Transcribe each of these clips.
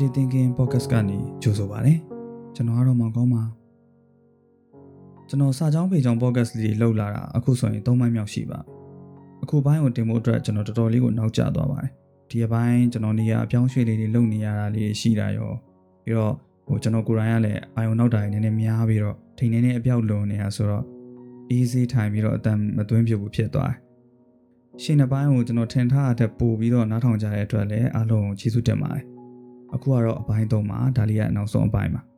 Creative Thinking Podcast ကနေကြိုဆိုပါရစေ။ကျွန်တော်ကတော့မောင်ကောင်းပါ။ကျွန်တော်စာကြောင်းပေကြောင်း podcast လေးလှုပ်လာတာအခုဆိုရင်၃ပိုင်းမြောက်ရှိပါပြီ။အခုပိုင်းကိုတင်ဖို့အတွက်ကျွန်တော်တော်တော်လေးကိုနောက်ကျသွားပါတယ်။ဒီအပိုင်းကျွန်တော်နေရာအပြောင်းရွှေ့လေးတွေလုပ်နေရတာလေးရှိတာရောပြီးတော့ဟိုကျွန်တော်ကိုယ်တိုင်ကလည်းအာယုံနောက်တာတွေနည်းနည်းများပြီးတော့ထိန်နေနေအပြောက်လုံနေတာဆိုတော့ easy ထိုင်ပြီးတော့အတန်မသွင်းဖြစ်ဘူးဖြစ်သွားတယ်။ရှင်တစ်ပိုင်းကိုကျွန်တော်ထင်ထားတဲ့ပို့ပြီးတော့နားထောင်ကြတဲ့အတွက်လည်းအားလုံးကိုကျေးဇူးတင်ပါတယ်။ အခုကတော့အပိုင်း၃မှာဒါလေးကနောက်ဆုံးအပိုင်းပါ။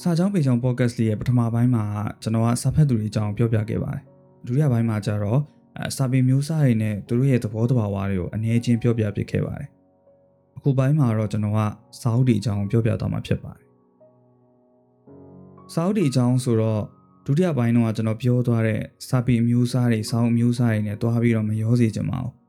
စာချောင်းပေချောင်း podcast လေးရဲ့ပထမပိုင်းမှာကျွန်တော်ကစာဖတ်သူတွေအကြောင်းပြောပြခဲ့ပါတယ်။ဒုတိယပိုင်းမှာကျတော့အစာပေမျိုးစားတွေနဲ့သူတို့ရဲ့သဘောတဘာဝတွေကိုအနည်းချင်းပြောပြပြခဲ့ပါတယ်။အခုပိုင်းမှာတော့ကျွန်တော်ကစာအုပ်တွေအကြောင်းပြောပြသွားမှာဖြစ်ပါတယ်။စာအုပ်တွေအကြောင်းဆိုတော့ဒုတိယပိုင်းတော့ကျွန်တော်ပြောသွားတဲ့စာပေအမျိုးစားတွေစာအုပ်အမျိုးစားတွေနဲ့တွားပြီးတော့မရောစေချင်ပါဘူး။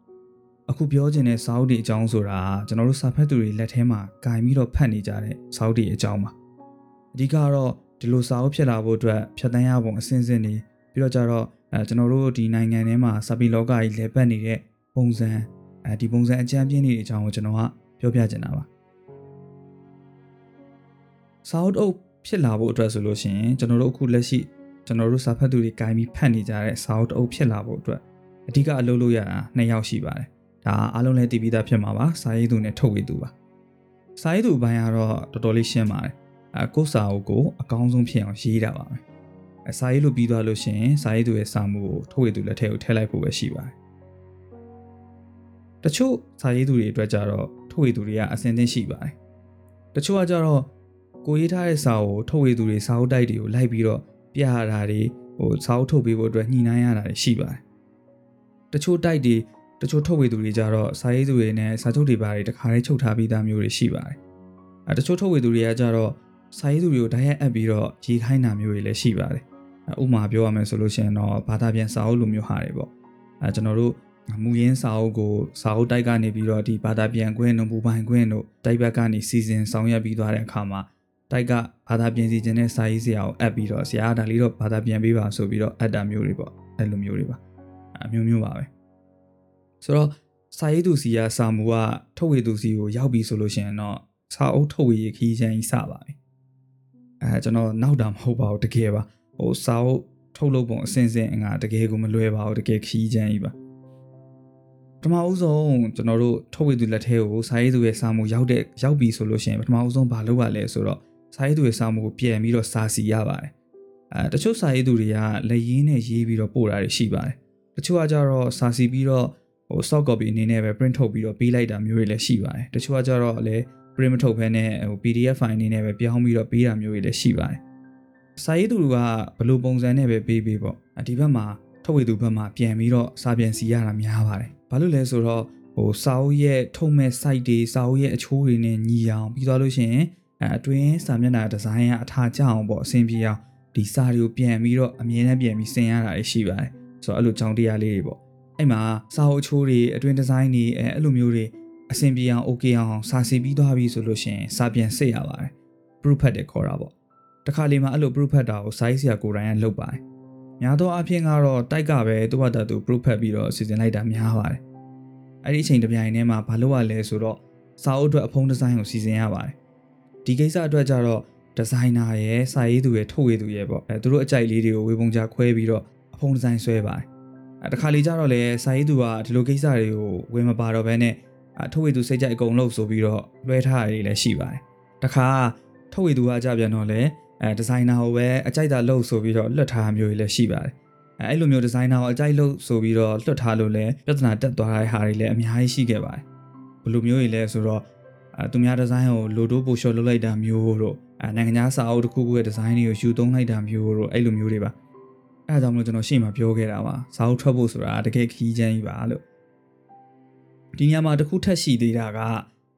အခုပြောချင်တဲ့စာအုပ်တွေအကြောင်းဆိုတာကျွန်တော်တို့စာဖတ်သူတွေလက်ထဲမှာဂိုင်ပြီးတော့ဖတ်နေကြတဲ့စာအုပ်တွေအကြောင်းပါ။အဓိကတော့ဒီလိုစာအုပ်ဖြစ်လာဖို့အတွက်ဖြတ်တန်းရပုံအစဉ်စဉ်နေပြီးတော့ကြတော့အဲကျွန်တော်တို့ဒီနိုင်ငံထဲမှာစာပေလောကကြီးလဲပတ်နေတဲ့ပုံစံအဲဒီပုံစံအကြံပြင်းတွေအကြောင်းကိုကျွန်တော်ကပြောပြချင်တာပါ။စာအုပ်အုပ်ဖြစ်လာဖို့အတွက်ဆိုလို့ရှိရင်ကျွန်တော်တို့အခုလက်ရှိကျွန်တော်တို့စာဖတ်သူတွေဂိုင်းပြီးဖတ်နေကြတဲ့စာအုပ်အုပ်ဖြစ်လာဖို့အတွက်အဓိကအလုပ်လုပ်ရတာနှစ်ယောက်ရှိပါတယ်။ ဒါအားလုံးလည်းတည်ပြီးသားဖြစ်မှာပါ။စာရေးသူနဲ့ထုတ်ဝေသူပါ။စာရေးသူဘိုင်းကတော့တော်တော်လေးရှင်းပါတယ်။အဲကိုစာအုပ်ကိုအကောင်းဆုံးဖြစ်အောင်ရေးတာပါပဲ။အဲစာရေးလို့ပြီးသွားလို့ရှိရင်စာရေးသူရဲ့စာမှုကိုထုတ်ဝေသူလက်ထဲကိုထည့်လိုက်ဖို့ပဲရှိပါတယ်။တချို့စာရေးသူတွေအတွက်ကြတော့ထုတ်ဝေသူတွေကအစင်သင်းရှိပါတယ်။တချို့ကကြတော့ကိုရေးထားတဲ့စာကိုထုတ်ဝေသူတွေစာအုပ်တိုက်တွေကိုလိုက်ပြီးတော့ပြရတာတွေဟိုစာအုပ်ထုတ်ပေးဖို့အတွက်ညှိနှိုင်းရတာတွေရှိပါတယ်။တချို့တိုက်တွေ တချို့ထုတ်ဝေသူတွေကြတော့စာရေးသူတွေနဲ့စာချုပ်တွေပါတွေတခါလေးချုပ်ထားပြီးသားမျိုးတွေရှိပါတယ်။အဲတချို့ထုတ်ဝေသူတွေကကြတော့စာရေးသူတွေကိုဓာတ်ရိုက်အပ်ပြီးတော့ရေးခိုင်းတာမျိုးတွေလည်းရှိပါတယ်။ဥပမာပြောရမယ်ဆိုလို့ရှိရင်တော့ဘာသာပြန်စာအုပ်လိုမျိုးဟာတွေပေါ့။အဲကျွန်တော်တို့မူရင်းစာအုပ်ကိုစာအုပ်တိုက်ကနေပြီးတော့ဒီဘာသာပြန်ခွင့်တို့ဘူပိုင်ခွင့်တို့တိုက်ဘက်ကနေစီစဉ်ဆောင်ရွက်ပြီးသွားတဲ့အခါမှာတိုက်ကဘာသာပြန်စီခြင်းနဲ့စာရေးဆရာကိုအပ်ပြီးတော့ဆရာဒါလေးတော့ဘာသာပြန်ပေးပါဆိုပြီးတော့အပ်တာမျိုးတွေပေါ့အဲ့လိုမျိုးတွေပါအမျိုးမျိုးပါပဲ ဆိုတော့စာရေးသူစီကစာမူကထုတ်ဝေသူစီကိုရောက်ပြီဆိုလို့ရှိရင်တော့စာအုပ်ထုတ်ဝေခီးချမ်းကြီးစပါပြီအဲကျွန်တော်နောက်တာမဟုတ်ပါဘူးတကယ်ပါဟိုစာအုပ်ထုတ်လုပ်ပုံအစင်စင်ငါတကယ်ကိုမလွယ်ပါဘူးတကယ်ခီးချမ်းကြီးပါပထမဦးဆုံးကျွန်တော်တို့ထုတ်ဝေသူလက်ထဲကိုစာရေးသူရဲ့စာမူရောက်တဲ့ရောက်ပြီဆိုလို့ရှိရင်ပထမဦးဆုံးဘာလုပ်ရလဲဆိုတော့စာရေးသူရဲ့စာမူကိုပြန်ပြီးတော့စာစီရပါတယ်အဲတချို့စာရေးသူတွေကလက်ရင်းနဲ့ရေးပြီးတော့ပို့တာတွေရှိပါတယ်တချို့ကကြတော့စာစီပြီးတော့ ဟို soft copy အနေနဲ့ပဲ print ထုတ်ပြီးတော့ပေးလိုက်တာမျိုးတွေလည်းရှိပါတယ်တချို့ကကြတော့လည်း print မထုတ်ဘဲနဲ့ဟို PDF file အနေနဲ့ပဲပြောင်းပြီးတော့ပေးတာမျိုးတွေလည်းရှိပါတယ်စာရေးသူကဘယ်လိုပုံစံနဲ့ပဲပေးပေးပေါ့ဒီဘက်မှာထုတ်ဝေသူဘက်မှာပြန်ပြီးတော့စာပြန်စီရတာများပါတယ်ဘာလို့လဲဆိုတော့ဟိုစာအုပ်ရဲ့ထုတ်မဲ့ site တွေစာအုပ်ရဲ့အချိုးတွေနဲ့ညီအောင်ပြီးသွားလို့ရှိရင်အဲအတွင်းစာမျက်နှာဒီဇိုင်းကအထာကျအောင်ပေါ့အဆင်ပြေအောင်ဒီစာတွေကိုပြန်ပြီးတော့အမြဲတမ်းပြန်ပြီးဆင်ရတာရှိပါတယ်ဆိုတော့အဲ့လိုကြောင်းတရားလေးတွေပေါ့ အဲ့မှာစာအုပ်အချိုးတွေအတွင်းဒီဇိုင်းတွေအဲအဲ့လိုမျိုးတွေအဆင်ပြေအောင် okay အောင်စာစီပြီးသွားပြီဆိုလို့ရှိရင်စာပြန်စစ်ရပါတယ် proof ဖတ်တယ်ခေါ်တာပေါ့တခါလေမှာအဲ့လို proof ဖတ်တာကို size ဆရာကိုယ်တိုင်ကလုပ်ပါတယ်များသောအားဖြင့်ကတော့တိုက်ကပဲသူ့ဘာသာသူ proof ဖတ်ပြီးတော့စီစဉ်လိုက်တာများပါတယ်အဲ့ဒီအချိန်တပြိုင်တည်းမှာဘာလုပ်ရလဲဆိုတော့စာအုပ်အတွက်အဖုံးဒီဇိုင်းကိုစီစဉ်ရပါတယ်ဒီကိစ္စအတွက်ကြတော့ဒီဇိုင်နာရဲ့စာရေးသူရဲ့ထုတ်ဝေသူရဲ့ပေါ့အဲသူတို့အကြိုက်လေးတွေကိုဝေပုံချခွဲပြီးတော့အဖုံဒီဇိုင်းဆွဲပါတယ်အဲ တခါလေကြတော့လေစာရေးသူကဒီလိုကိစ္စတွေကိုဝင်မပါတော့ဘဲနဲ့ထုတ်ဝေသူစိတ်ကြိုက်အကုန်လုံးဆိုပြီးတော့လွှဲထားရည်လည်းရှိပါတယ်တခါထုတ်ဝေသူကကြပြန်တော့လေအဲဒီဇိုင်နာကိုပဲအကြိုက်တာလုပ်ဆိုပြီးတော့လွတ်ထားမျိုးတွေလည်းရှိပါတယ်အဲအဲ့လိုမျိုးဒီဇိုင်နာကိုအကြိုက်လုပ်ဆိုပြီးတော့လွတ်ထားလို့လည်းပြဿနာတက်သွားတဲ့ဟာတွေလည်းအများကြီးရှိခဲ့ပါတယ်ဘယ်လိုမျိုးတွေလဲဆိုတော့အဲသူများဒီဇိုင်းကိုလိုတိုးပိုရှော့လုပ်လိုက်တာမျိုးတို့အဲနိုင်ငံခြားစာအုပ်တစ်ခုခုရဲ့ဒီဇိုင်းတွေကိုယူသုံးလိုက်တာမျိုးတို့အဲ့လိုမျိုးတွေပါ အဲဒါကြောင့်မလို့ကျွန်တော်ရှေ့မှာပြောခဲ့တာပါစာအုပ်ထွက်ဖို့ဆိုတာတကယ်ခီးချမ်းကြီးပါလို့ဒီညမှာတစ်ခုထက်ရှိသေးတာက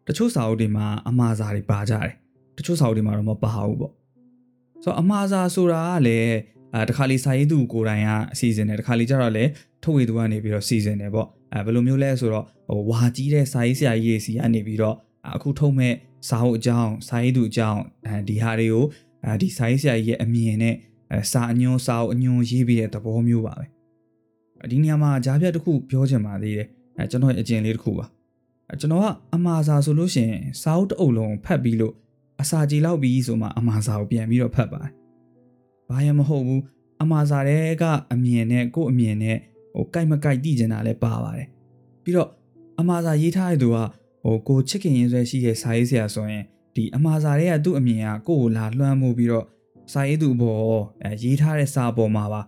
တချို့စာအုပ်တွေမှာအမှားစာတွေပါကြတယ်တချို့စာအုပ်တွေမှာတော့မပါဘူးပေါ့ဆိုတော့အမှားစာဆိုတာကလည်းအဲတခါလေစာရေးသူကိုယ်တိုင်ကအစီအစဉ်တယ်တခါလေကျတော့လည်းထုတ်ဝေသူကနေပြီးတော့စီစဉ်တယ်ပေါ့အဲဘယ်လိုမျိုးလဲဆိုတော့ဟိုဝါကြီးတဲ့စာရေးဆရာကြီးတွေစီကနေပြီးတော့အခုထုတ်မဲ့စာအုပ်အကြောင်းစာရေးသူအကြောင်းအဲဒီဟာတွေကိုအဲဒီစာရေးဆရာကြီးရဲ့အမြင်နဲ့ စာအညွှန်းစာအုပ်အညွှန်းရေးပြီးတဲ့သဘောမျိုးပါပဲဒီနေရာမှာကြားပြတ်တစ်ခုပြောချင်ပါသေးတယ်အဲကျွန်တော်ရဲ့အကျင့်လေးတစ်ခုပါကျွန်တော်ကအမာစာဆိုလို့ရှိရင်စာအုပ်တစ်အုပ်လုံးဖတ်ပြီးလို့အစာကြေလောက်ပြီးဆိုမှအမာစာကိုပြန်ပြီးတော့ဖတ်ပါတယ်။ဘာရမဟုတ်ဘူးအမာစာတွေကအမြင်နဲ့ကို့အမြင်နဲ့ဟိုကြိုက်မကြိုက်သိကျင်တာလည်းပါပါတယ်။ပြီးတော့အမာစာရေးထားတဲ့သူကဟိုကိုချစ်ခင်ရင်းဆွဲရှိတဲ့စာရေးဆရာဆိုရင်ဒီအမာစာတွေကသူ့အမြင်ကကို့ကိုလာလွှမ်းမိုးပြီးတော့ စာရေးသူဘောအဲရေးထားတဲ့စာပေါ်မှာပါ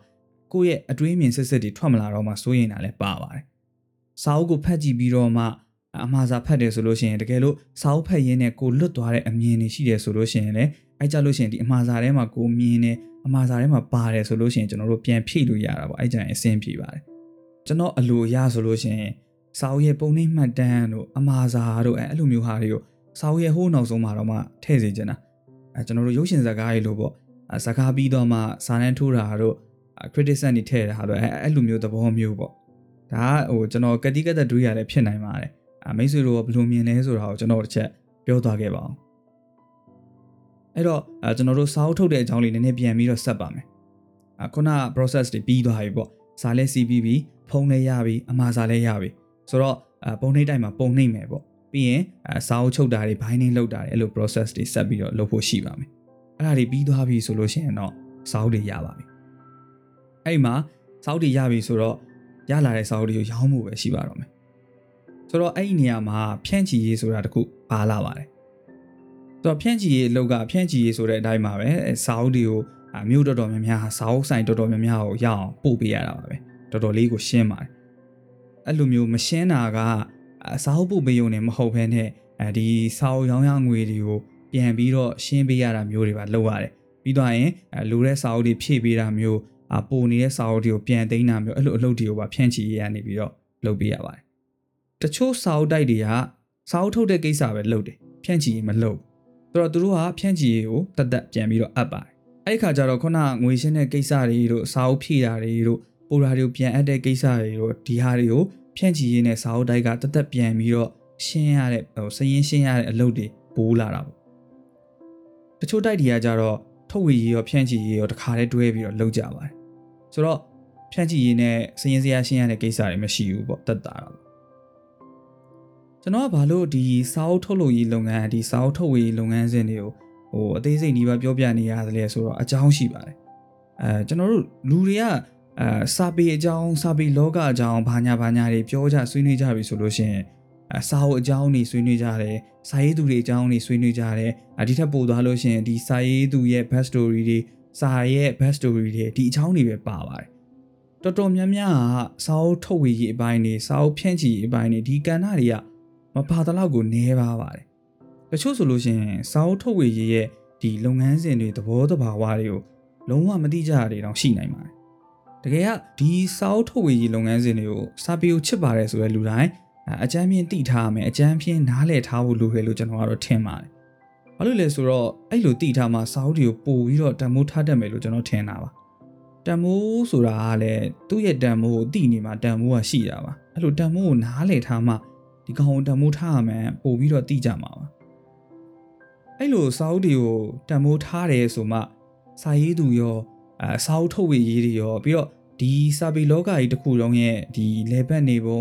ကိုယ့်ရဲ့အတွေးအမြင်စစ်စစ်တွေထွက်မလာတော့မှစိုးရင်တာလည်းပါပါတယ်။စာအုပ်ကိုဖတ်ကြည့်ပြီးတော့မှအမှားစာဖတ်တယ်ဆိုလို့ရှိရင်တကယ်လို့စာအုပ်ဖတ်ရင်းနဲ့ကိုလွတ်သွားတဲ့အမြင်တွေရှိတယ်ဆိုလို့ရှိရင်လည်းအဲကြလို့ရှိရင်ဒီအမှားစာထဲမှာကိုမြင်နေအမှားစာထဲမှာပါတယ်ဆိုလို့ရှိရင်ကျွန်တော်တို့ပြန်ဖြည့်လို့ရတာပေါ့အဲကြရင်အဆင်ပြေပါတယ်ကျွန်တော်အလိုအရဆိုလို့ရှိရင်စာအုပ်ရဲ့ပုံနှိပ်မှတ်တမ်းတို့အမှားစာတို့အဲအဲ့လိုမျိုးဟာတွေကိုစာအုပ်ရဲ့ဟိုးနောက်ဆုံးမှာတော့မှထည့်စေချင်တာအဲကျွန်တော်တို့ရုပ်ရှင်ဇာတ်ကားတွေလို့ပေါ့ ဇာတ်ကားပြီးတော့မှစာတန်းထိုးတာတို့ criticism တွေထည့်တာတို့အဲအဲ့လိုမျိုးသဘောမျိုးပေါ့ဒါကဟိုကျွန်တော်ကတိကသက်တွေးရတယ်ဖြစ်နိုင်ပါတယ်မိတ်ဆွေတို့ကဘယ်လိုမြင်လဲဆိုတာကိုကျွန်တော်တစ်ချက်ပြောသွားခဲ့ပါအောင်အဲ့တော့ကျွန်တော်တို့စာအုပ်ထုတ်တဲ့အကြောင်းလေးနည်းနည်းပြန်ပြီးတော့ဆက်ပါမယ်ခုန process တွေပြီးသွားပြီပေါ့စာလဲစီးပြီးပြီဖုန်းလဲရပြီအမှားစာလဲရပြီဆိုတော့ပုံနှိပ်တိုင်းမှာပုံနှိပ်မယ်ပေါ့ပြီးရင်စာအုပ်ချုပ်တာတွေ binding လုပ်တာတွေအဲ့လို process တွေဆက်ပြီးတော့လုပ်ဖို့ရှိပါမယ် အဲ့ဒါတွေပြီးသွားပြီဆိုလို့ရှိရင်တော့စာအုပ်တွေရပါပြီအဲ့ဒီမှာစာအုပ်တွေရပြီဆိုတော့ရလာတဲ့စာအုပ်တွေကိုရောင်းဖို့ပဲရှိပါတော့မယ်ဆိုတော့အဲ့ဒီနေရာမှာဖြန့်ချီရေးဆိုတာတခုပါလာပါတယ်ဆိုတော့ဖြန့်ချီရေးအလုပ်ကဖြန့်ချီရေးဆိုတဲ့အတိုင်းပါပဲစာအုပ်တွေကိုမြို့တော်တော်များများစာအုပ်ဆိုင်တော်တော်များများကိုရအောင်ပို့ပေးရတာပါပဲတော်တော်လေးကိုရှင်းပါတယ်အဲ့လိုမျိုးမရှင်းတာကစာအုပ်ပို့ပေးရုံနဲ့မဟုတ်ဘဲနဲ့အဲဒီစာအုပ်ရောင်းရငွေတွေကို ပြန်ပြီးတော့ရှင်းပေးရတာမျိုးတွေပါလုပ်ရတယ်ပြီးတော့ရင်လိုတဲ့စာအုပ်တွေဖြည့်ပေးတာမျိုးအပိုနေတဲ့စာအုပ်တွေကိုပြန်သိမ်းတာမျိုးအဲ့လိုအလုပ်တွေကိုပါဖြန့်ချီရေးရနေပြီးတော့လုပ်ပေးရပါတယ်တချို့စာအုပ်တိုက်တွေကစာအုပ်ထုတ်တဲ့ကိစ္စပဲလုပ်တယ်ဖြန့်ချီရေးမလုပ်ဆိုတော့သူတို့ကဖြန့်ချီရေးကိုတတ်တတ်ပြန်ပြီးတော့အပ်ပါတယ်အဲ့ဒီခါကျတော့ခုနငွေရှင်းတဲ့ကိစ္စတွေတို့စာအုပ်ဖြည့်တာတွေတို့ပိုရာတွေကိုပြန်အပ်တဲ့ကိစ္စတွေတို့ဒီဟာတွေကိုဖြန့်ချီရေးနဲ့စာအုပ်တိုက်ကတတ်တတ်ပြန်ပြီးတော့ရှင်းရတဲ့ဟိုစရင်ရှင်းရတဲ့အလုပ်တွေပိုးလာတာပေါ့ တချို့တိုက်တွေကကြတော့ထုတ်ဝေရေးရောဖြန့်ချီရေးရောတခါတည်းတွဲပြီးတော့လုပ်ကြပါတယ်ဆိုတော့ဖြန့်ချီရေးနဲ့စရင်စရာရှင်းရတဲ့ကိစ္စတွေမရှိဘူးပေါ့တတ်တာတော့ကျွန်တော်ကဘာလို့ဒီစာအုပ်ထုတ်လုပ်ရေးလုပ်ငန်းဒီစာအုပ်ထုတ်ဝေရေးလုပ်ငန်းစဉ်တွေကိုဟိုအသေးစိတ်ဒီပါပြောပြနေရတယ်လဲဆိုတော့အကြောင်းရှိပါတယ်အဲကျွန်တော်တို့လူတွေကအဲစာပေအကြောင်းစာပေလောကအကြောင်းဘာညာဘာညာတွေပြောကြဆွေးနွေးကြပြီဆိုလို့ရှိရင် အစာအုပ်အကြောင်းတွေဆွေးနွေးကြတယ်စာရေးသူတွေအကြောင်းတွေဆွေးနွေးကြတယ်အဒီထက်ပိုသွားလို့ရှိရင်ဒီစာရေးသူရဲ့ best story တွေစာရဲ့ best story တွေဒီအကြောင်းတွေပဲပါပါတယ်တော်တော်များများကစာအုပ်ထုတ်ဝေရေးအပိုင်းတွေစာအုပ်ဖြန့်ချီရေးအပိုင်းတွေဒီကဏ္ဍတွေကမပါတလောက်ကိုနည်းပါပါတယ်တချို့ဆိုလို့ရှိရင်စာအုပ်ထုတ်ဝေရေးရဲ့ဒီလုပ်ငန်းစဉ်တွေသဘောတဘာဝတွေကိုလုံးဝမသိကြရတဲ့တောင်ရှိနိုင်ပါတယ်တကယ်ကဒီစာအုပ်ထုတ်ဝေရေးလုပ်ငန်းစဉ်တွေကိုစာပေကိုချစ်ပါတယ်ဆိုတဲ့လူတိုင်း အကြမ်းပြင်းသိထားမယ်အကြမ်းပြင်းနားလည်ထားဖို့လိုတယ်လို့ကျွန်တော်ကတော့ထင်ပါတယ်ဘာလို့လဲဆိုတော့အဲ့လိုသိထားမှစာအုပ်တွေကိုပို့ပြီးတော့တန်မိုးထားတတ်မယ်လို့ကျွန်တော်ထင်တာပါတန်မိုးဆိုတာကလည်းသူ့ရဲ့တန်မိုးကိုသိနေမှတန်မိုးကရှိတာပါအဲ့လိုတန်မိုးကိုနားလည်ထားမှဒီကောင်ကိုတန်မိုးထားရမယ်ပို့ပြီးတော့သိကြမှာပါအဲ့လိုစာအုပ်တွေကိုတန်မိုးထားတယ်ဆိုမှစာရေးသူရောအဲစာအုပ်ထုတ်ဝေရေးတွေရောပြီးတော့ဒီစာပေလောကကြီးတစ်ခုလုံးရဲ့ဒီလေပတ်နေပုံ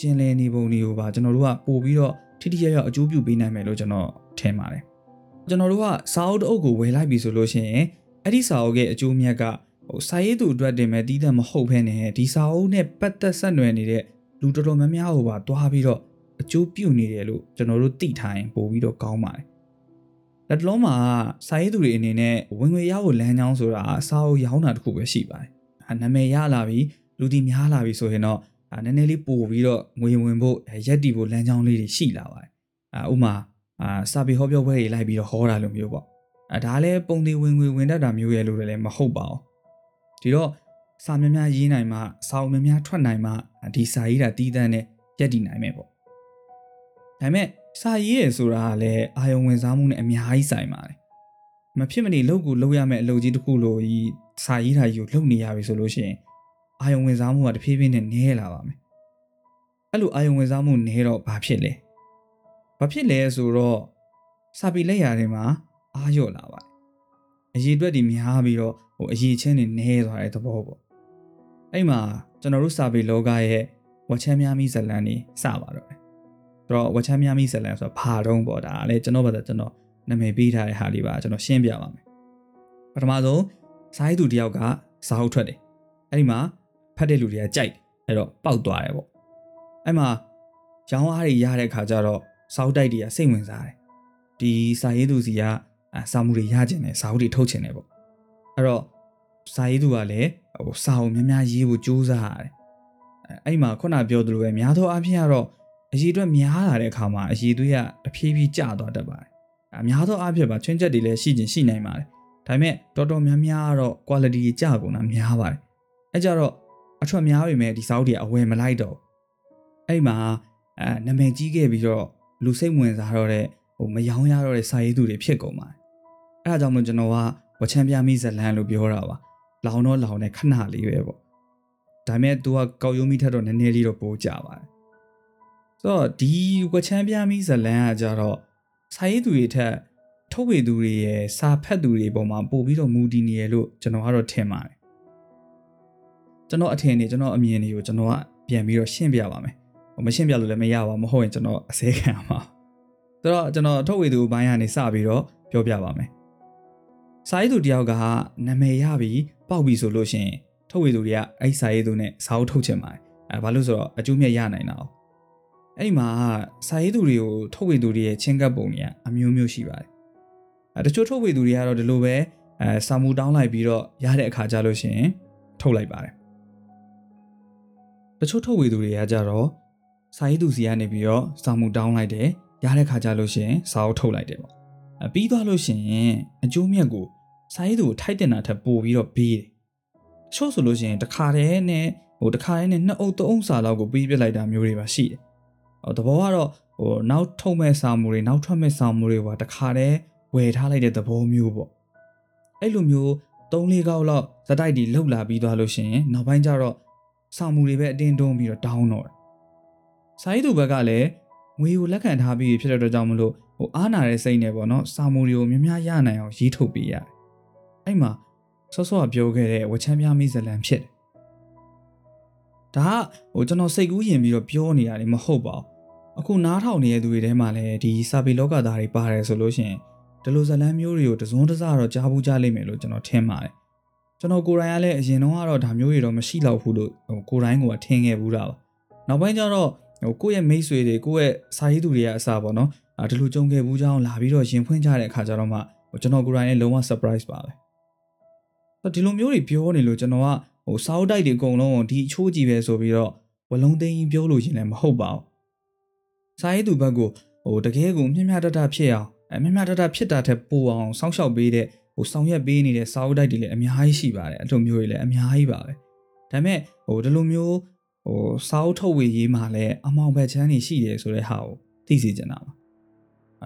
ကျင်လည်နေပုံတွေကိုပါကျွန်တော်တို့ကပို့ပြီးတော့ထိထိရောက်ရောက်အကျိုးပြုပေးနိုင်မယ်လို့ကျွန်တော်ထင်ပါတယ်ကျွန်တော်တို့ကစာအုပ်တစ်အုပ်ကိုဝယ်လိုက်ပြီဆိုလို့ရှိရင်အဲ့ဒီစာအုပ်ရဲ့အကျိုးမြတ်ကဟိုစာရေးသူအတွက်တင်မဲ့တည်တဲ့မဟုတ်ဘဲနဲ့ဒီစာအုပ်နဲ့ပတ်သက်ဆက်နွယ်နေတဲ့လူတော်တော်များများဟိုပါတွားပြီးတော့အကျိုးပြုနေတယ်လို့ကျွန်တော်တို့သိထားရင်ပို့ပြီးတော့ကောင်းပါတယ်လက်တလုံးမှာစာရေးသူတွေအနေနဲ့ဝင်ငွေရဖို့လမ်းကြောင်းဆိုတာစာအုပ်ရောင်းတာတခုပဲရှိပါတယ်။နာမည်ရလာပြီလူတီများလာပြီဆိုရင်တော့ နည်းနည်းလေးပို့ပြီးတော့ငွေဝင်ဖို့ရက်တီဖို့လမ်းကြောင်းလေးတွေရှိလာပါတယ်။အာဥမာအာစာပေဟောပြောပွဲတွေလိုက်ပြီးတော့ဟောတာလိုမျိုးပေါ့။အဲဒါလည်းပုံသေးဝင်ငွေဝင်တတ်တာမျိုးရဲ့လို့လည်းမဟုတ်ပါဘူး။ဒီတော့စာများများရေးနိုင်မှစာအုပ်များများထွက်နိုင်မှဒီစာရေးတာတီးတန်းနဲ့ရက်တီနိုင်မယ်ပေါ့။ဒါပေမဲ့စာရေးရဆိုတာကလည်းအာယုံဝင်စားမှုနဲ့အများကြီးဆိုင်ပါတယ်မဖြစ်မနေလုပ်ကိုလုပ်ရမယ့်အလုပ်ကြီးတစ်ခုလိုကြီးစာရေးတာကြီးကိုလုပ်နေရပြီဆိုလို့ရှိရင် အာယုံဝင်စားမှုကတဖြည်းဖြည်းနဲ့နည်းလာပါမယ်အဲ့လိုအာယုံဝင်စားမှုနည်းတော့ဘာဖြစ်လဲဘာဖြစ်လဲဆိုတော့စာပေလက်ရာတွေမှာအာရော့လာပါတယ်အရေးအတွက်တွေများပြီးတော့ဟိုအရေးချင်းတွေနည်းသွားတဲ့သဘောပေါ့အဲ့မှာကျွန်တော်တို့စာပေလောကရဲ့ဝါချမ်းများမိဇလန်နေစပါတော့တယ်ဆိုတော့ဝက်ချမ်းမြမီဇလန်ဆိုတော့ဘာတုံးပေါ့ဒါလည်းကျွန်တော်ဘာသာကျွန်တော်နာမည်ပေးထားတဲ့ဟာလေးပါကျွန်တော်ရှင်းပြပါမယ်ပထမဆုံးစားရည်သူတယောက်ကစားဟုတ်ထွက်တယ်အဲ့ဒီမှာ ဖတ်တဲ့လူတွေကကြိုက်တယ်အဲ့တော့ပောက်သွားတယ်ပေါ့အဲ့မှာရောင်းအားတွေရတဲ့ခါကျတော့စောက်တိုက်တွေကစိတ်ဝင်စားတယ်ဒီစာရေးသူစီကစာမှုတွေရကျင်တယ်စာအုပ်တွေထုတ်ချင်တယ်ပေါ့အဲ့တော့စာရေးသူကလည်းဟိုစာအုပ်များများရေးဖို့ကြိုးစားရတယ်အဲ့ဒီမှာခုနပြောသလိုပဲများသောအားဖြင့်ကတော့အရေးအတွက်များလာတဲ့အခါမှာအရေးသွေးကတဖြည်းဖြည်းကျသွားတတ်ပါတယ်အများသောအားဖြင့်ပါချွင်းချက်တွေလည်းရှိကျင်ရှိနိုင်ပါတယ်ဒါပေမဲ့တော်တော်များများကတော့ quality ကျကုန်တာများပါတယ်အဲကြတော့ အထွက်များပေမဲ့ဒီစာအုပ်တွေအဝယ်မလိုက်တော့အဲ့မှာအဲနာမည်ကြီးခဲ့ပြီးတော့လူစိတ်ဝင်စားတော့တဲ့ဟိုမယောင်းရတော့တဲ့စာရေးသူတွေဖြစ်ကုန်ပါတယ်အဲဒါကြောင့်မို့ကျွန်တော်ကဝချမ်းပြမိဇလန်လို့ပြောတာပါလောင်တော့လောင်တဲ့ခဏလေးပဲပေါ့ဒါပေမဲ့ तू ကကောက်ရုံးမိထက်တော့နည်းနည်းလေးတော့ပိုးကြပါတယ်ဆိုတော့ဒီဝချမ်းပြမိဇလန်ကကြတော့စာရေးသူတွေထက်ထုတ်ဝေသူတွေရဲ့စာဖတ်သူတွေပေါ်မှာပို့ပြီးတော့မူတည်နေရလို့ကျွန်တော်ကတော့ထင်ပါတယ် ကျွန်တော်အထင်နေကျွန်တော်အမြင်တွေကိုကျွန်တော်ကပြန်ပြီးတော့ရှင်းပြပါမယ်ဟိုမရှင်းပြလို့လည်းမရပါမဟုတ်ရင်ကျွန်တော်အစဲခံပါဆိုတော့ကျွန်တော်ထုတ်ဝေသူဘိုင်းကနေစပြီးတော့ပြောပြပါမယ်စာရေးသူတယောက်ကနာမည်ရပြီးပေါက်ပြီဆိုလို့ရှိရင်ထုတ်ဝေသူတွေကအဲ့စာရေးသူနဲ့စာအုပ်ထုတ်ချင်ပါတယ်အဲဘာလို့ဆိုတော့အကျိုးမြတ်ရနိုင်တာ哦အဲ့ဒီမှာစာရေးသူတွေကိုထုတ်ဝေသူတွေရဲ့ချင်းကပ်ပုံတွေကအမျိုးမျိုးရှိပါတယ်အဲတချို့ထုတ်ဝေသူတွေကတော့ဒီလိုပဲအဲစာမူတောင်းလိုက်ပြီးတော့ရတဲ့အခါကျလို့ရှိရင်ထုတ်လိုက်ပါတယ် တချို့ထုတ်ဝေသူတွေကကြတော့စာရေးသူစီကနေပြီးတော့စာမူတောင်းလိုက်တယ်ရတဲ့ခါကျလို့ရှိရင်စာအုပ်ထုတ်လိုက်တယ်ပေါ့အပြီးသွားလို့ရှိရင်အကျိုးမြတ်ကိုစာရေးသူကိုထိုက်တင်တာထက်ပိုပြီးတော့ပေးတယ်ချို့ဆိုလို့ရှိရင်တစ်ခါတည်းနဲ့ဟိုတစ်ခါတည်းနဲ့နှစ်အုပ်သုံးစာလောက်ကိုပေးပြလိုက်တာမျိုးတွေပါရှိတယ်ဟိုသဘောကတော့ဟိုနောက်ထုတ်မဲ့စာမူတွေနောက်ထွက်မဲ့စာမူတွေပါတစ်ခါတည်းဝယ်ထားလိုက်တဲ့သဘောမျိုးပေါ့အဲ့လိုမျိုး၃၄ကောက်လောက်ဇက်တိုက်တီလှုပ်လာပြီးသွားလို့ရှိရင်နောက်ပိုင်းကျတော့ စာမူတွေပဲအတင်းတွန်းပြီးတော့တောင်းတော့တယ်စာရေးသူဘက်ကလည်းငွေကိုလက်ခံထားပြီးဖြစ်တဲ့အတွက်ကြောင့်မလို့ဟိုအားနာတဲ့စိတ်နဲ့ပေါ့နော်စာမူတွေကိုများများရနိုင်အောင်ရေးထုတ်ပေးရတယ်အဲ့မှာဆော့ဆော့ကပြောခဲ့တဲ့ဝချမ်းပြမိဇလန်ဖြစ်တယ်ဒါကဟိုကျွန်တော်စိတ်ကူးယဉ်ပြီးတော့ပြောနေရတယ်မဟုတ်ပါဘူးအခုနားထောင်နေတဲ့သူတွေထဲမှာလည်းဒီစာပေလောကသားတွေပါတယ်ဆိုလို့ရှိရင်ဒီလိုဇလန်မျိုးတွေကိုတစုံတစတော့ကြားဘူးကြားလိမ့်မယ်လို့ကျွန်တော်ထင်ပါတယ် ကျွန်တော်ကိုယ်တိုင်ကလည်းအရင်တော့ကတော့ဒါမျိုးတွေတော့မရှိတော့ဘူးလို့ဟိုကိုယ်တိုင်ကထင်ခဲ့ဘူးတာပါနောက်ပိုင်းကျတော့ဟိုကိုယ့်ရဲ့မိတ်ဆွေတွေကိုယ့်ရဲ့စာရေးသူတွေကအစားပေါ့နော်အဲဒီလိုကြုံခဲ့ဘူးကြောင်းလာပြီးတော့ရင်ဖွင့်ကြတဲ့အခါကျတော့မှဟိုကျွန်တော်ကိုယ်တိုင်လည်းလုံးဝ surprise ပါပဲဆိုဒီလိုမျိုးတွေပြောနေလို့ကျွန်တော်ကဟိုစာအုပ်တိုက်တွေအကုန်လုံးကိုဒီအချိုးကြီးပဲဆိုပြီးတော့ဝလုံးသိန်းပြောလို့ရှင်လည်းမဟုတ်ပါဘူးစာရေးသူဘက်ကဟိုတကယ်ကိုမျှမျှတတဖြစ်အောင်အမျှမျှတတဖြစ်တာထက်ပိုအောင်စောင့်ရှောက်ပေးတဲ့ ဟိုဆောင်ရွက်ပေးနေတဲ့စာအုပ်တိုက်တွေလည်းအများကြီးရှိပါတယ်အဲ့လိုမျိုးတွေလည်းအများကြီးပါပဲဒါပေမဲ့ဟိုဒီလိုမျိုးဟိုစာအုပ်ထုတ်ဝေရေးမှာလည်းအမောင်ဘက်ချမ်းနေရှိတယ်ဆိုတဲ့ဟာကိုသိစေချင်တာပါ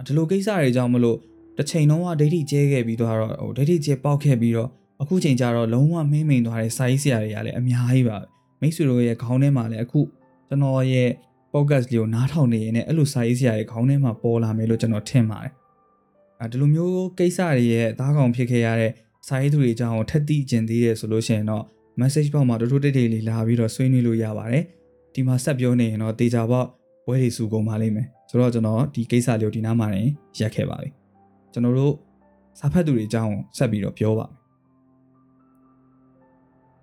ဒီလိုကိစ္စတွေကြောင့်မလို့တစ်ချိန်လုံးကဒိဋ္ဌိကျဲခဲ့ပြီးတော့ဟိုဒိဋ္ဌိကျဲပေါက်ခဲ့ပြီးတော့အခုချိန်ကျတော့လုံးဝမင်းမိန်သွားတဲ့စာရေးဆရာတွေကလည်းအများကြီးပါပဲမိတ်ဆွေတို့ရဲ့ခေါင်းထဲမှာလည်းအခုကျွန်တော်ရဲ့ podcast လေးကိုနားထောင်နေရင်လည်းအဲ့လိုစာရေးဆရာတွေခေါင်းထဲမှာပေါ်လာမယ်လို့ကျွန်တော်ထင်ပါတယ်အဲ ဒီလိုမျိုးကိစ္စတွေရဲ့သားကောင်ဖြစ်ခဲ့ရတဲ့စာရေးသူတွေအကြောင်းကိုထက်သိကျင်သေးတယ်ဆိုလို့ရှိရင်တော့ message box မှာတိုးတိုးတိတ်တိတ်လေးလာပြီးတော့ဆွေးနွေးလို့ရပါတယ်ဒီမှာဆက်ပြောနေရင်တော့တေချာပေါက်ဘွဲတွေစုကုန်ပါလိမ့်မယ်ဆိုတော့ကျွန်တော်ဒီကိစ္စလေးကိုဒီနားမှာနေရက်ခဲ့ပါပြီကျွန်တော်တို့စာဖတ်သူတွေအကြောင်းဆက်ပြီးတော့ပြောပါမယ်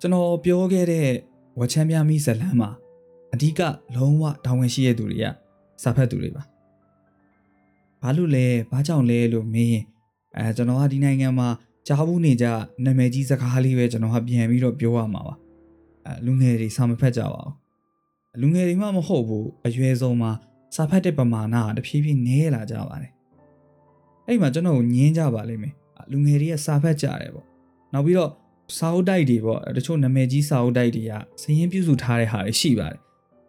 ကျွန်တော်ပြောခဲ့တဲ့ဝချမ်းပြမိဇလန်းမှာအဓိကလုံးဝတောင်းဝင်ရှိတဲ့သူတွေကစာဖတ်သူတွေပါ ဘာလို့လဲဘာကြောင့်လဲလို့မင်းအဲကျွန်တော်ကဒီနိုင်ငံမှာကြားဘူးနေကြနာမည်ကြီးစကားလေးပဲကျွန်တော်ကပြန်ပြီးတော့ပြောရမှာပါအဲလူငယ်တွေစာမဖတ်ကြပါဘူးလူငယ်တွေမှမဟုတ်ဘူးအရွယ်ဆုံးမှာစာဖတ်တဲ့ပမာဏကတဖြည်းဖြည်းနည်းလာကြပါတယ်အဲ့မှာကျွန်တော်ကိုညင်းကြပါလိမ့်မယ်လူငယ်တွေကစာဖတ်ကြတယ်ပေါ့နောက်ပြီးတော့စာအုပ်တိုက်တွေပေါ့တချို့နာမည်ကြီးစာအုပ်တိုက်တွေကစရင်ပြုစုထားတဲ့ဟာတွေရှိပါတယ်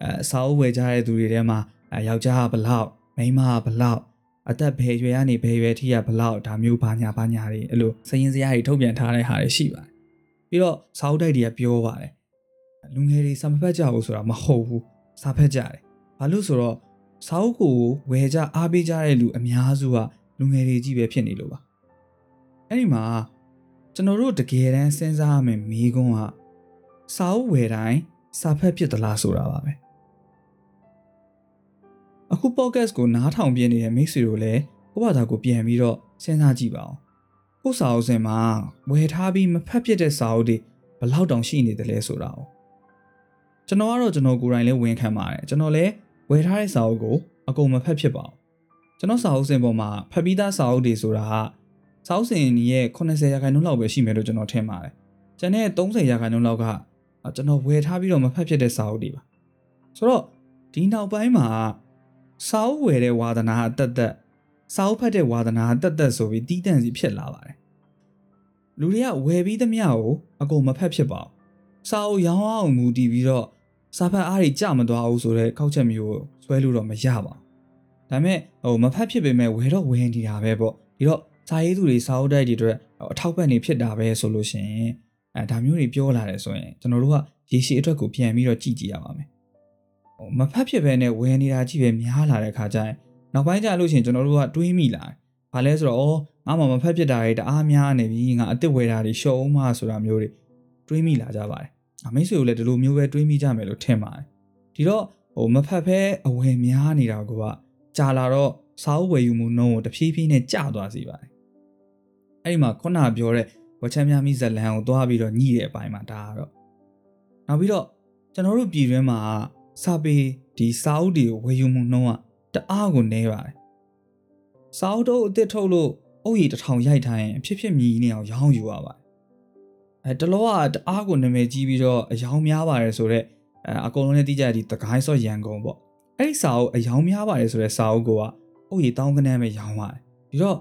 အဲစာအုပ်ဝယ်ကြတဲ့သူတွေထဲမှာယောက်ျားကဘလောက်မိန်းမကဘလောက် အသက်ဘယ်ရွယ်ကနေဘယ်ရွယ်ထိရဘလောက်ဒါမျိုးဘာညာဘာညာတွေအဲ့လိုစရင်စရာတွေထုတ်ပြန်ထားတဲ့ဟာတွေရှိပါတယ်ပြီးတော့စာအုပ်တိုက်တွေကပြောပါတယ်လူငယ်တွေစာမဖတ်ကြဘူးဆိုတာမဟုတ်ဘူးစာဖတ်ကြတယ်ဘာလို့ဆိုတော့စာအုပ်ကိုဝယ်ကြအားပေးကြတဲ့လူအများစုကလူငယ်တွေကြီးပဲဖြစ်နေလို့ပါအဲ့ဒီမှာကျွန်တော်တို့တကယ်တမ်းစဉ်းစားရမယ်မိကုန်းကစာအုပ်ဝယ်တိုင်းစာဖတ်ဖြစ်သလားဆိုတာပါပဲ အခု podcast ကိုနားထောင်ပြနေတဲ့မိတ်ဆွေတို့လည်းကိုယ့်ဘာသာကိုပြန်ပြီးတော့စဉ်းစားကြည့်ပါဦးကိုစာအုပ်စင်မှာဝယ်ထားပြီးမဖတ်ဖြစ်တဲ့စာအုပ်တွေဘလောက်တောင်ရှိနေတယ်လဲဆိုတာ哦ကျွန်တော်ကတော့ကျွန်တော်ကိုယ်တိုင်လည်းဝန်ခံပါတယ်ကျွန်တော်လည်းဝယ်ထားတဲ့စာအုပ်ကိုအကုန်မဖတ်ဖြစ်ပါဘူးကျွန်တော်စာအုပ်စင်ပေါ်မှာဖတ်ပြီးသားစာအုပ်တွေဆိုတာကစာအုပ်စင်ရဲ့80ရာခိုင်နှုန်းလောက်ပဲရှိမယ်လို့ကျွန်တော်ထင်ပါတယ်ကျန်တဲ့30ရာခိုင်နှုန်းလောက်ကကျွန်တော်ဝယ်ထားပြီးတော့မဖတ်ဖြစ်တဲ့စာအုပ်တွေပါဆိုတော့ဒီနောက်ပိုင်းမှာ စာအုပ်ဝယ်တဲ့ဝါသနာအတက်တက်စာအုပ်ဖတ်တဲ့ဝါသနာအတက်တက်ဆိုပြီးတီးတန့်စီဖြစ်လာပါတယ်လူတွေကဝယ်ပြီးသမျှကိုအကုန်မဖတ်ဖြစ်ပါဘူးစာအုပ်ရောင်းအောင်မူတည်ပြီးတော့စာဖတ်အားတွေကြမသွားဘူးဆိုတော့ကောက်ချက်မျိုးကိုဆွဲလို့တော့မရပါဘူးဒါပေမဲ့ဟိုမဖတ်ဖြစ်ပေမဲ့ဝယ်တော့ဝယ်နေတာပဲပေါ့ဒီတော့စာရေးသူတွေစာအုပ်တိုက်တွေအတွက်အထောက်ပံ့နေဖြစ်တာပဲဆိုလို့ရှိရင်အဲဒါမျိုးတွေပြောလာတယ်ဆိုရင်ကျွန်တော်တို့ကရေရှည်အတွက်ကိုပြန်ပြီးတော့ကြည့်ကြည့်ရပါမယ်ဟို မဖတ်ဖြစ်ပဲနဲ့ဝယ်နေတာကြည့်ပဲများလာတဲ့ခါကျရင်နောက်ပိုင်းကျလို့ရှိရင်ကျွန်တော်တို့ကတွေးမိလာတယ်။ဘာလဲဆိုတော့အော်ငါမှမဖက်ဖြစ်တာတွေတအားများနေပြီငါအစ်စ်ဝယ်တာတွေရှုံးမှဆိုတာမျိုးတွေတွေးမိလာကြပါတယ်။အမိတ်ဆွေကိုလည်းဒီလိုမျိုးပဲတွေးမိကြမယ်လို့ထင်ပါတယ်။ဒီတော့ဟိုမဖက်ဖဲအဝယ်များနေတာကကြာလာတော့စာအုပ်ဝယ်ယူမှုနှုန်းကိုတဖြည်းဖြည်းနဲ့ကျသွားစေပါတယ်။အဲ့ဒီမှာခုနပြောတဲ့ဝချမ်းများမိဇလန်ကိုသွားပြီးတော့ညှိတဲ့အပိုင်းမှာဒါကတော့နောက်ပြီးတော့ကျွန်တော်တို့ပြည်တွင်းမှာ စာပေဒီစာအုပ်တွေကိုဝယ်ယူမှုနှုန်းကတအားကိုနေပါတယ်။စာအုပ်တို့အစ်စ်ထုတ်လို့အုပ်ရည်တစ်ထောင်ရိုက်ထားရင်ဖြစ်ဖြစ်မြည်နေအောင်ရောင်းယူရပါတယ်။အဲတလောကတအားကိုနာမည်ကြီးပြီးတော့အယောင်များပါတယ်ဆိုတော့အဲအကုန်လုံးနဲ့တိကျဒီတကိုင်းစော့ရန်ကုန်ပေါ့။အဲ့ဒီစာအုပ်အယောင်များပါတယ်ဆိုတော့စာအုပ်ကအုပ်ရည်တောင်းကနန်းပဲရောင်းပါတယ်။ဒီတော့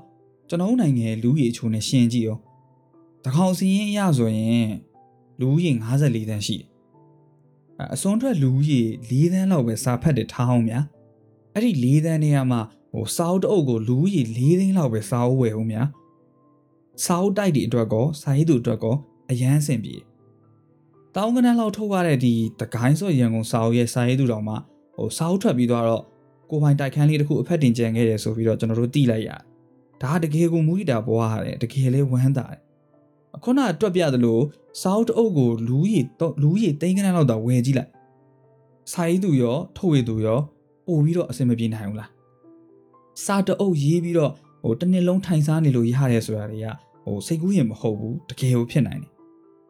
ကျွန်တော်နိုင်ငံလူရည်အချိုးနဲ့ရှင်းကြည့်ရော။တကောင်စီရင်အရဆိုရင်လူရည်54တန်းရှိတယ်။ အစွန်းထွက်လူကြီး၄တန်းလောက်ပဲစာဖတ်တယ်ထားအောင်များအဲ့ဒီ၄တန်းနေရာမှာဟိုစာအုပ်တအုပ်ကိုလူကြီး၄သိန်းလောက်ပဲစာအုပ်ဝယ်ဦးများစာအုပ်တိုက်တွေအတွက်ကောစာရေးသူအတွက်ကောအရန်အဆင်ပြေတောင်းကနန်းလောက်ထုတ်ရတဲ့ဒီတကိုင်းစော့ရန်ကုန်စာအုပ်ရဲ့စာရေးသူတော်မှာဟိုစာအုပ်ထွက်ပြီးတော့ကိုပိုင်တိုက်ခန်းလေးတစ်ခုအဖက်တင်ကြံခဲ့တယ်ဆိုပြီးတော့ကျွန်တော်တို့သိလိုက်ရဒါတကယ်ကိုမူရီတာဘွားရတယ်တကယ်လေးဝမ်းသာတယ်ခုနတွက်ပြသလို စာအုပ်တအုပ်ကိုလူကြီးလူကြီးတိန်းကနန်းလောက်တော့ဝယ်ကြည့်လိုက်စာရေးသူရောထုတ်ဝေသူရောပို့ပြီးတော့အဆင်မပြေနိုင်ဘူးလားစာတအုပ်ရေးပြီးတော့ဟိုတစ်နှစ်လုံးထိုင်စားနေလို့ရရဲဆိုတာတွေကဟိုစိတ်ကူးရင်မဟုတ်ဘူးတကယ်ကိုဖြစ်နိုင်တယ်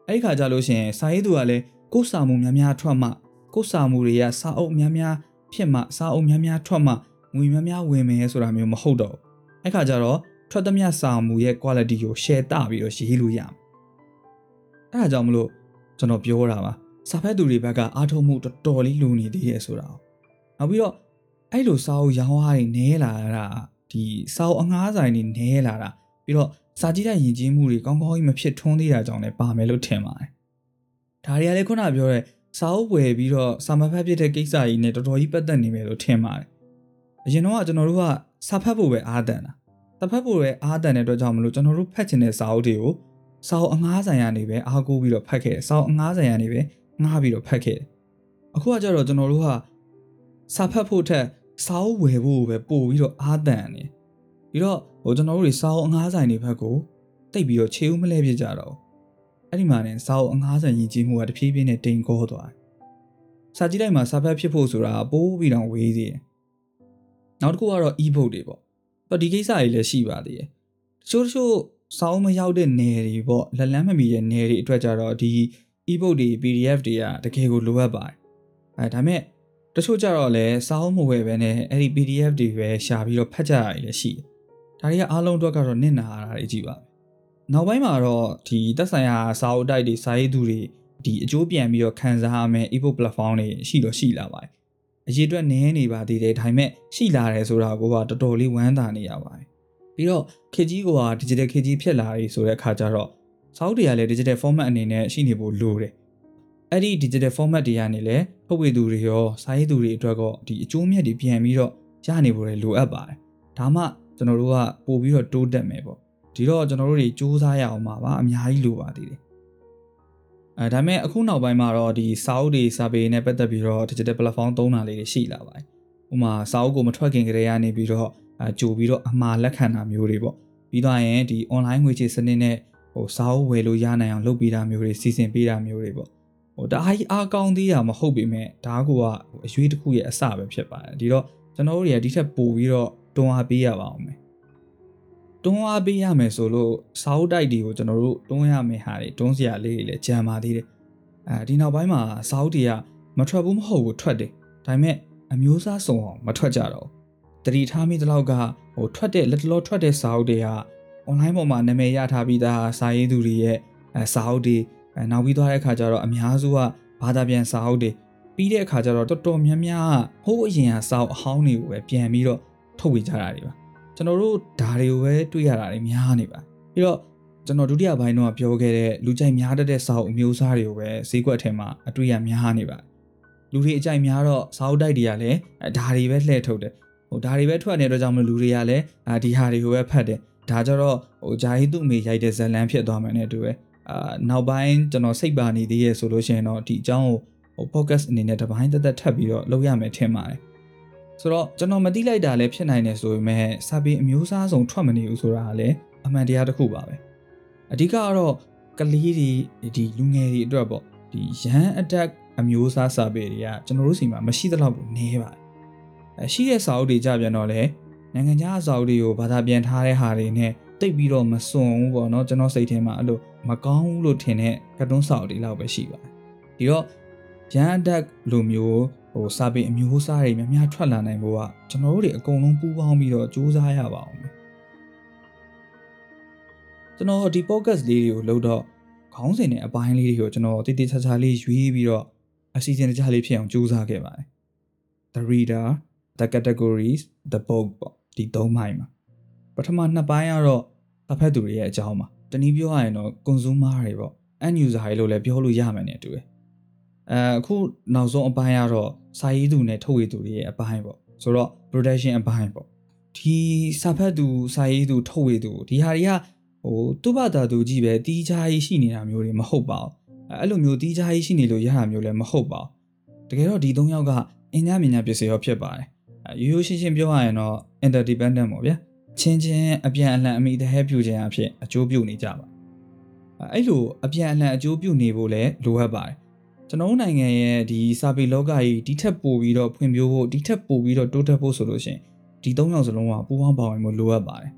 အဲ့ဒီခါကြလို့ရှိရင်စာရေးသူကလည်းကိုယ်စာမှုများများထွက်မှကိုယ်စာမှုတွေကစာအုပ်များများဖြစ်မှစာအုပ်များများထွက်မှငွေများများဝင်မယ်ဆိုတာမျိုးမဟုတ်တော့အဲ့ခါကျတော့ထွက်သမျှစာမှုရဲ့ quality ကို share တပြီးတော့ရေးလို့ရမယ် အဲ့ဒါကြောင့်မလို့ကျွန်တော်ပြောတာပါစာဖတ်သူတွေဘက်ကအားထုတ်မှုတော်တော်လေးလိုနေသေးတယ်ဆိုတာနောက်ပြီးတော့အဲ့လိုစာအုပ်ရောင်းအားတွေနဲလာတာဒီစာအုပ်အငှားဆိုင်တွေနဲလာတာပြီးတော့စာကြည့်တဲ့ယဉ်ကျေးမှုတွေကောင်းကောင်းကြီးမဖြစ်ထွန်းသေးတာကြောင့်လည်းပါမယ်လို့ထင်ပါတယ်ဒါတွေကလည်းခုနပြောတဲ့စာအုပ်ဝယ်ပြီးတော့စာမဖတ်ဖြစ်တဲ့ကိစ္စကြီးနဲ့တော်တော်ကြီးပတ်သက်နေမယ်လို့ထင်ပါတယ်အရင်တော့ကျွန်တော်တို့ကစာဖတ်ဖို့ပဲအားတန်တာစာဖတ်ဖို့ပဲအားတန်တဲ့အတွက်ကြောင့်မလို့ကျွန်တော်တို့ဖတ်ချင်တဲ့စာအုပ်တွေကို စာအုပ်အငှားဆိုင်ကနေပဲအားကိုးပြီးတော့ဖတ်ခဲ့တယ်စာအုပ်အငှားဆိုင်ကနေပဲငှားပြီးတော့ဖတ်ခဲ့တယ်အခုကကြတော့ကျွန်တော်တို့ကစာဖတ်ဖို့ထက်စာအုပ်ဝယ်ဖို့ပဲပို့ပြီးတော့အားတန်နေပြီးတော့ဟိုကျွန်တော်တို့တွေစာအုပ်အငှားဆိုင်တွေဘက်ကိုတိတ်ပြီးတော့ခြေဦးမလဲဖြစ်ကြတော့အဲ့ဒီမှာねစာအုပ်အငှားဆိုင်ရင်ကြီးမှုကတဖြည်းဖြည်းနဲ့တိမ်ကောသွားစာကြည့်လိုက်မှာစာဖတ်ဖြစ်ဖို့ဆိုတာပိုးပြီးတော့ဝေးသေးတယ်နောက်တစ်ခုကတော့ e-book တွေပေါ့တော့ဒီကိစ္စတွေလည်းရှိပါသေးတယ်တချို့တချို့ စာအုပ်မရောက်တဲ့နယ်တွေပေါ့လက်လန်းမမီတဲ့နယ်တွေအတွက်ကြတော့ဒီ e-book တွေ PDF တွေကတကယ်ကိုလိုအပ်ပါတယ်အဲဒါမဲ့တချို့ကြတော့လည်းစာအုပ်မဝယ်ပဲနဲ့အဲ့ဒီ PDF တွေပဲရှာပြီးတော့ဖတ်ကြရတယ်လည်းရှိတယ်။ဒါတွေကအားလုံးအတွက်ကတော့နစ်နာရတာတွေကြည့်ပါပဲ။နောက်ပိုင်းမှာတော့ဒီသက်ဆိုင်ရာစာအုပ်တိုက်တွေစာရေးသူတွေဒီအကျိုးပြန်ပြီးတော့ခံစားရမယ် ebook platform တွေရှိတော့ရှိလာပါတယ်။အရေးအတွက်နည်းနေပါသေးတယ်ဒါပေမဲ့ရှိလာတယ်ဆိုတာကိုကတော်တော်လေးဝမ်းသာနေရပါတယ်။ ပြီးတော့ခေကြီးက digital ခေကြီးဖြစ်လာပြီဆိုတဲ့အခါကျတော့စာအုပ်တွေကလည်း digital format အနေနဲ့ရှိနေဖို့လိုတယ်အဲ့ဒီ digital format တွေကနေလည်းထုတ်ဝေသူတွေရောစာရေးသူတွေအတွက်ကောဒီအကျိုးမြတ်တွေပြန်ပြီးတော့ရနေဖို့လည်းလိုအပ်ပါတယ်ဒါမှကျွန်တော်တို့ကပို့ပြီးတော့တိုးတက်မယ်ပေါ့ဒီတော့ကျွန်တော်တို့တွေစူးစမ်းရအောင်ပါပါအများကြီးလိုပါသေးတယ်အဲဒါမဲ့အခုနောက်ပိုင်းမှာတော့ဒီစာအုပ်တွေစာပေနဲ့ပတ်သက်ပြီးတော့ digital platform သုံးတာလေးတွေရှိလာပါတယ်ဥပမာစာအုပ်ကိုမထွက်ခင်ကတည်းကနေပြီးတော့ အဲကြိုပြီးတော့အမှားလက်ခံတာမျိုးတွေပေါ့ပြီးတော့ရင်ဒီ online ငွေချေစနစ်နဲ့ဟိုစာအုပ်ဝယ်လို့ရနိုင်အောင်လုပ်ပေးတာမျိုးတွေစီစဉ်ပေးတာမျိုးတွေပေါ့ဟိုဒါအားကြီးအားကောင်းသေးတာမဟုတ်ပေမဲ့ဒါကူကအရွေးတစ်ခုရဲ့အစပဲဖြစ်ပါတယ်ဒီတော့ကျွန်တော်တို့တွေကဒီထက်ပိုပြီးတော့တွန်းအားပေးရပါအောင်မယ်တွန်းအားပေးရမယ်ဆိုလို့စာအုပ်တိုက်တွေကိုကျွန်တော်တို့တွန်းရမယ်ဟာတွေတွန်းစရာလေးတွေလည်းကြံပါသေးတယ်အဲဒီနောက်ပိုင်းမှာစာအုပ်တွေကမထွက်ဘူးမဟုတ်ဘူးထွက်တယ်ဒါပေမဲ့အမျိုးအစားစုံအောင်မထွက်ကြတော့ဘူး တတိထားမိတလောက်ကဟိုထွက်တဲ့လက်တလောထွက်တဲ့စာအုပ်တွေက online ပေါ်မှာနာမည်ရထားပြီးသားစာရေးသူတွေရဲ့အဲစာအုပ်တွေအဲနောက်ပြီးသွားတဲ့အခါကျတော့အများစုကဘာသာပြန်စာအုပ်တွေပြီးတဲ့အခါကျတော့တော်တော်များများဟိုးအရင်ကစာအုပ်အဟောင်းတွေကိုပဲပြန်ပြီးတော့ထုတ်ဝေကြတာတွေပါကျွန်တော်တို့ဒါတွေကိုပဲတွေ့ရတာတွေများနေပါပြီးတော့ကျွန်တော်ဒုတိယပိုင်းတော့ပြောခဲ့တဲ့လူကြိုက်များတတ်တဲ့စာအုပ်အမျိုးအစားတွေကိုပဲဈေးကွက်ထဲမှာအတွေ့ရများနေပါလူတွေအကြိုက်များတော့စာအုပ်တိုက်တွေကလည်းဒါတွေပဲလှည့်ထုတ်တယ် ဟိုဒါတွေပဲထွက်နေတဲ့အတွက်ကြောင့်မလို့လူတွေကလည်းဒီဟာတွေကိုပဲဖတ်တယ်ဒါကြတော့ဟိုဂျာဟီသူ့အမေရိုက်တဲ့ဇလန်ဖြစ်သွားမယ်နဲ့တူပဲအာနောက်ပိုင်းကျွန်တော်စိတ်ပါနေသေးရဲ့ဆိုလို့ရှိရင်တော့ဒီအကြောင်းကိုဟို focus အနေနဲ့တစ်ပိုင်းတက်တက်ထပ်ပြီးတော့လုပ်ရမယ်ထင်ပါတယ်ဆိုတော့ကျွန်တော်မတိလိုက်တာလည်းဖြစ်နိုင်တယ်ဆိုပေမဲ့စာပေအမျိုးအစားစုံထွက်မနေဘူးဆိုတာကလည်းအမှန်တရားတစ်ခုပါပဲအဓိကကတော့ကလေးတွေဒီလူငယ်တွေအတွက်ပေါ့ဒီရန် attack အမျိုးအစားစာပေတွေကကျွန်တော်တို့စီမှာမရှိသလောက်ကိုနည်းပါတယ်အဲ ရှိတဲ့စာအုပ်တွေကြပြန်တော့လေနိုင်ငံခြားအစာအုပ်တွေကိုဘာသာပြန်ထားတဲ့ဟာတွေနဲ့တိတ်ပြီးတော့မစွန်ဘူးပေါ့နော်ကျွန်တော်စိတ်ထဲမှာအဲ့လိုမကောင်းဘူးလို့ထင်တဲ့ကတ်တွန်းစာအုပ်တွေလောက်ပဲရှိပါတယ်ဒီတော့ရန်အတက်လိုမျိုးဟိုစာပေအမျိုးအစားတွေများများထွက်လာနိုင်ဖို့ကကျွန်တော်တို့တွေအကုန်လုံးပူးပေါင်းပြီးတော့စူးစမ်းရပါအောင်မယ်ကျွန်တော်ဒီ podcast လေးတွေကိုလုပ်တော့ခေါင်းစဉ်နဲ့အပိုင်းလေးတွေကိုကျွန်တော်တိတိကျကျလေးရွေးပြီးတော့အစီအစဉ်တခြားလေးဖြစ်အောင်စူးစမ်းခဲ့ပါတယ် the reader the categories the book ပေါ့ဒီ၃ပိုင်းမှာပထမနှစ်ပိုင်းကတော့တစ်ဖက်သူတွေရဲ့အကြောင်းပါတနည်းပြောရရင်တော့ consumer တွေပေါ့ end user တွေလို့လည်းပြောလို့ရမယ်နဲ့တူတယ်အဲအခုနောက်ဆုံးအပိုင်းကတော့စာရေးသူနဲ့ထုတ်ဝေသူတွေရဲ့အပိုင်းပေါ့ဆိုတော့ production အပိုင်းပေါ့ဒီစာဖတ်သူစာရေးသူထုတ်ဝေသူဒီဟာတွေကဟိုသူ့ဘာသာသူကြီးပဲတီးခြားကြီးရှိနေတာမျိုးတွေမဟုတ်ပါဘူးအဲ့လိုမျိုးတီးခြားကြီးရှိနေလို့ရတာမျိုးလည်းမဟုတ်ပါဘူးတကယ်တော့ဒီ၃ယောက်ကအင်ညာမြညာပစ္စည်းရောဖြစ်ပါတယ် ရိုးရိုးရှင်းရှင်းပြောရရင်တော့ interdependent ပေါ့ဗျာချင်းချင်းအပြန်အလှန်အမိတဟဲပြုခြင်းအဖြစ်အကျိုးပြုနေကြပါအဲ့လိုအပြန်အလှန်အကျိုးပြုနေဖို့လည်းလိုအပ်ပါတယ်ကျွန်တော်တို့နိုင်ငံရဲ့ဒီစာပေလောကကြီးဒီထက်ပိုပြီးတော့ဖွံ့ဖြိုးဖို့ဒီထက်ပိုပြီးတော့တိုးတက်ဖို့ဆိုလို့ရှိရင်ဒီသုံးယောက်စလုံးကပူးပေါင်းပါဝင်ဖို့လိုအပ်ပါတယ်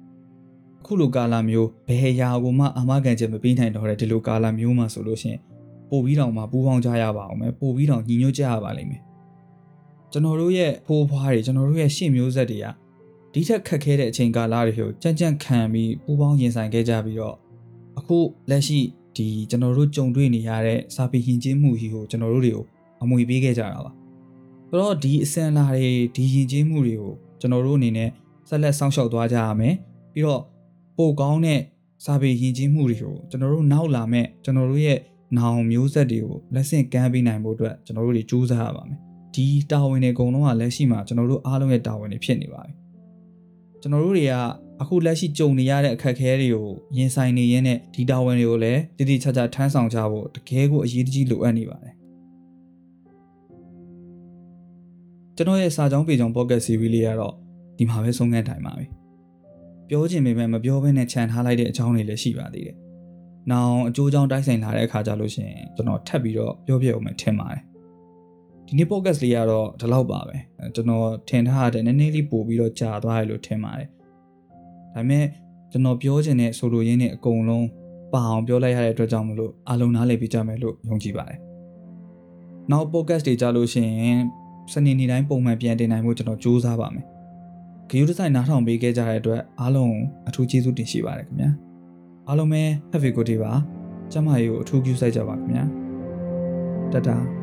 အခုလိုကာလမျိုးဘယ်ရာကိုမှအာမခံချက်မပေးနိုင်တော့တဲ့ဒီလိုကာလမျိုးမှာဆိုလို့ရှိရင်ပို့ပြီးတော့မှပူးပေါင်းကြရပါအောင်မယ်ပို့ပြီးတော့ညီညွတ်ကြရပါလိမ့်မယ် ကျွန်တော်တို့ရဲ့ဖိုးဖွားတွေကျွန်တော်တို့ရဲ့ရှင့်မျိုးဆက်တွေကဒီထက်ခက်ခဲတဲ့အချိန်ကာလတွေကိုကြံ့ကြံ့ခံပြီးပူပေါင်းရင်ဆိုင်ခဲ့ကြပြီးတော့အခုလက်ရှိဒီကျွန်တော်တို့ကြုံတွေ့နေရတဲ့စာပေယဉ်ကျေးမှုကြီးကိုကျွန်တော်တို့တွေကိုအမွေပေးခဲ့ကြတာပါဆိုတော့ဒီအစင်လာတွေဒီယဉ်ကျေးမှုတွေကိုကျွန်တော်တို့အနေနဲ့ဆက်လက်စောင့်ရှောက်သွားကြရမယ်ပြီးတော့ပိုကောင်းတဲ့စာပေယဉ်ကျေးမှုတွေကိုကျွန်တော်တို့နောက်လာမဲ့ကျွန်တော်တို့ရဲ့နောင်မျိုးဆက်တွေကိုလက်ဆင့်ကမ်းပေးနိုင်ဖို့အတွက်ကျွန်တော်တို့တွေကြိုးစားရပါမယ် ဒီတာဝန်တွေအကုန်လုံးကလက်ရှိမှာကျွန်တော်တို့အားလုံးရဲ့တာဝန်တွေဖြစ်နေပါပြီကျွန်တော်တို့တွေကအခုလက်ရှိကြုံနေရတဲ့အခက်အခဲတွေကိုရင်ဆိုင်နေရင်းနဲ့ဒီတာဝန်တွေကိုလည်းတတိချာချာထမ်းဆောင်ကြဖို့တကယ်ကိုအရေးတကြီးလိုအပ်နေပါတယ်ကျွန်တော်ရဲ့စာကြောင်းပေကြောင်း podcast series လေးကတော့ဒီမှာပဲဆုံးခန်းထိုင်ပါပြီပြောချင်ပေမဲ့မပြောဘဲနဲ့ခြံထားလိုက်တဲ့အကြောင်းတွေလည်းရှိပါသေးတယ်။နောက်အကျိုးကြောင့်တိုက်ဆိုင်လာတဲ့အခါကြလို့ရှိရင်ကျွန်တော်ထပ်ပြီးတော့ပြောပြအောင်မယ်ထင်ပါတယ်။ ဒီနေ့ podcast လေးကတော့ဒီလောက်ပါပဲ။ကျွန်တော်ထင်ထားတဲ့နည်းနည်းလေးပို့ပြီးတော့ကြာသွားရလို့ထင်ပါတယ်။ဒါပေမဲ့ကျွန်တော်ပြောချင်တဲ့ဆိုလိုရင်းနဲ့အကုန်လုံးပအောင်ပြောလိုက်ရတဲ့အတွက်ကြောင့်မလို့အားလုံးနားလည်ပြီးကြမယ်လို့ယုံကြည်ပါတယ်။နောက် podcast တွေကြားလို့ရှိရင်စနေနေ့တိုင်းပုံမှန်ပြန်တင်နိုင်ဖို့ကျွန်တော်ကြိုးစားပါမယ်။ဂရုတစိုက်နားထောင်ပေးခဲ့ကြတဲ့အတွက်အားလုံးအထူးကျေးဇူးတင်ရှိပါတယ်ခင်ဗျာအားလုံးပဲ have a good day ပါကျမကြီးကိုအထူးပြုစိုက်ကြပါခင်ဗျာတတာ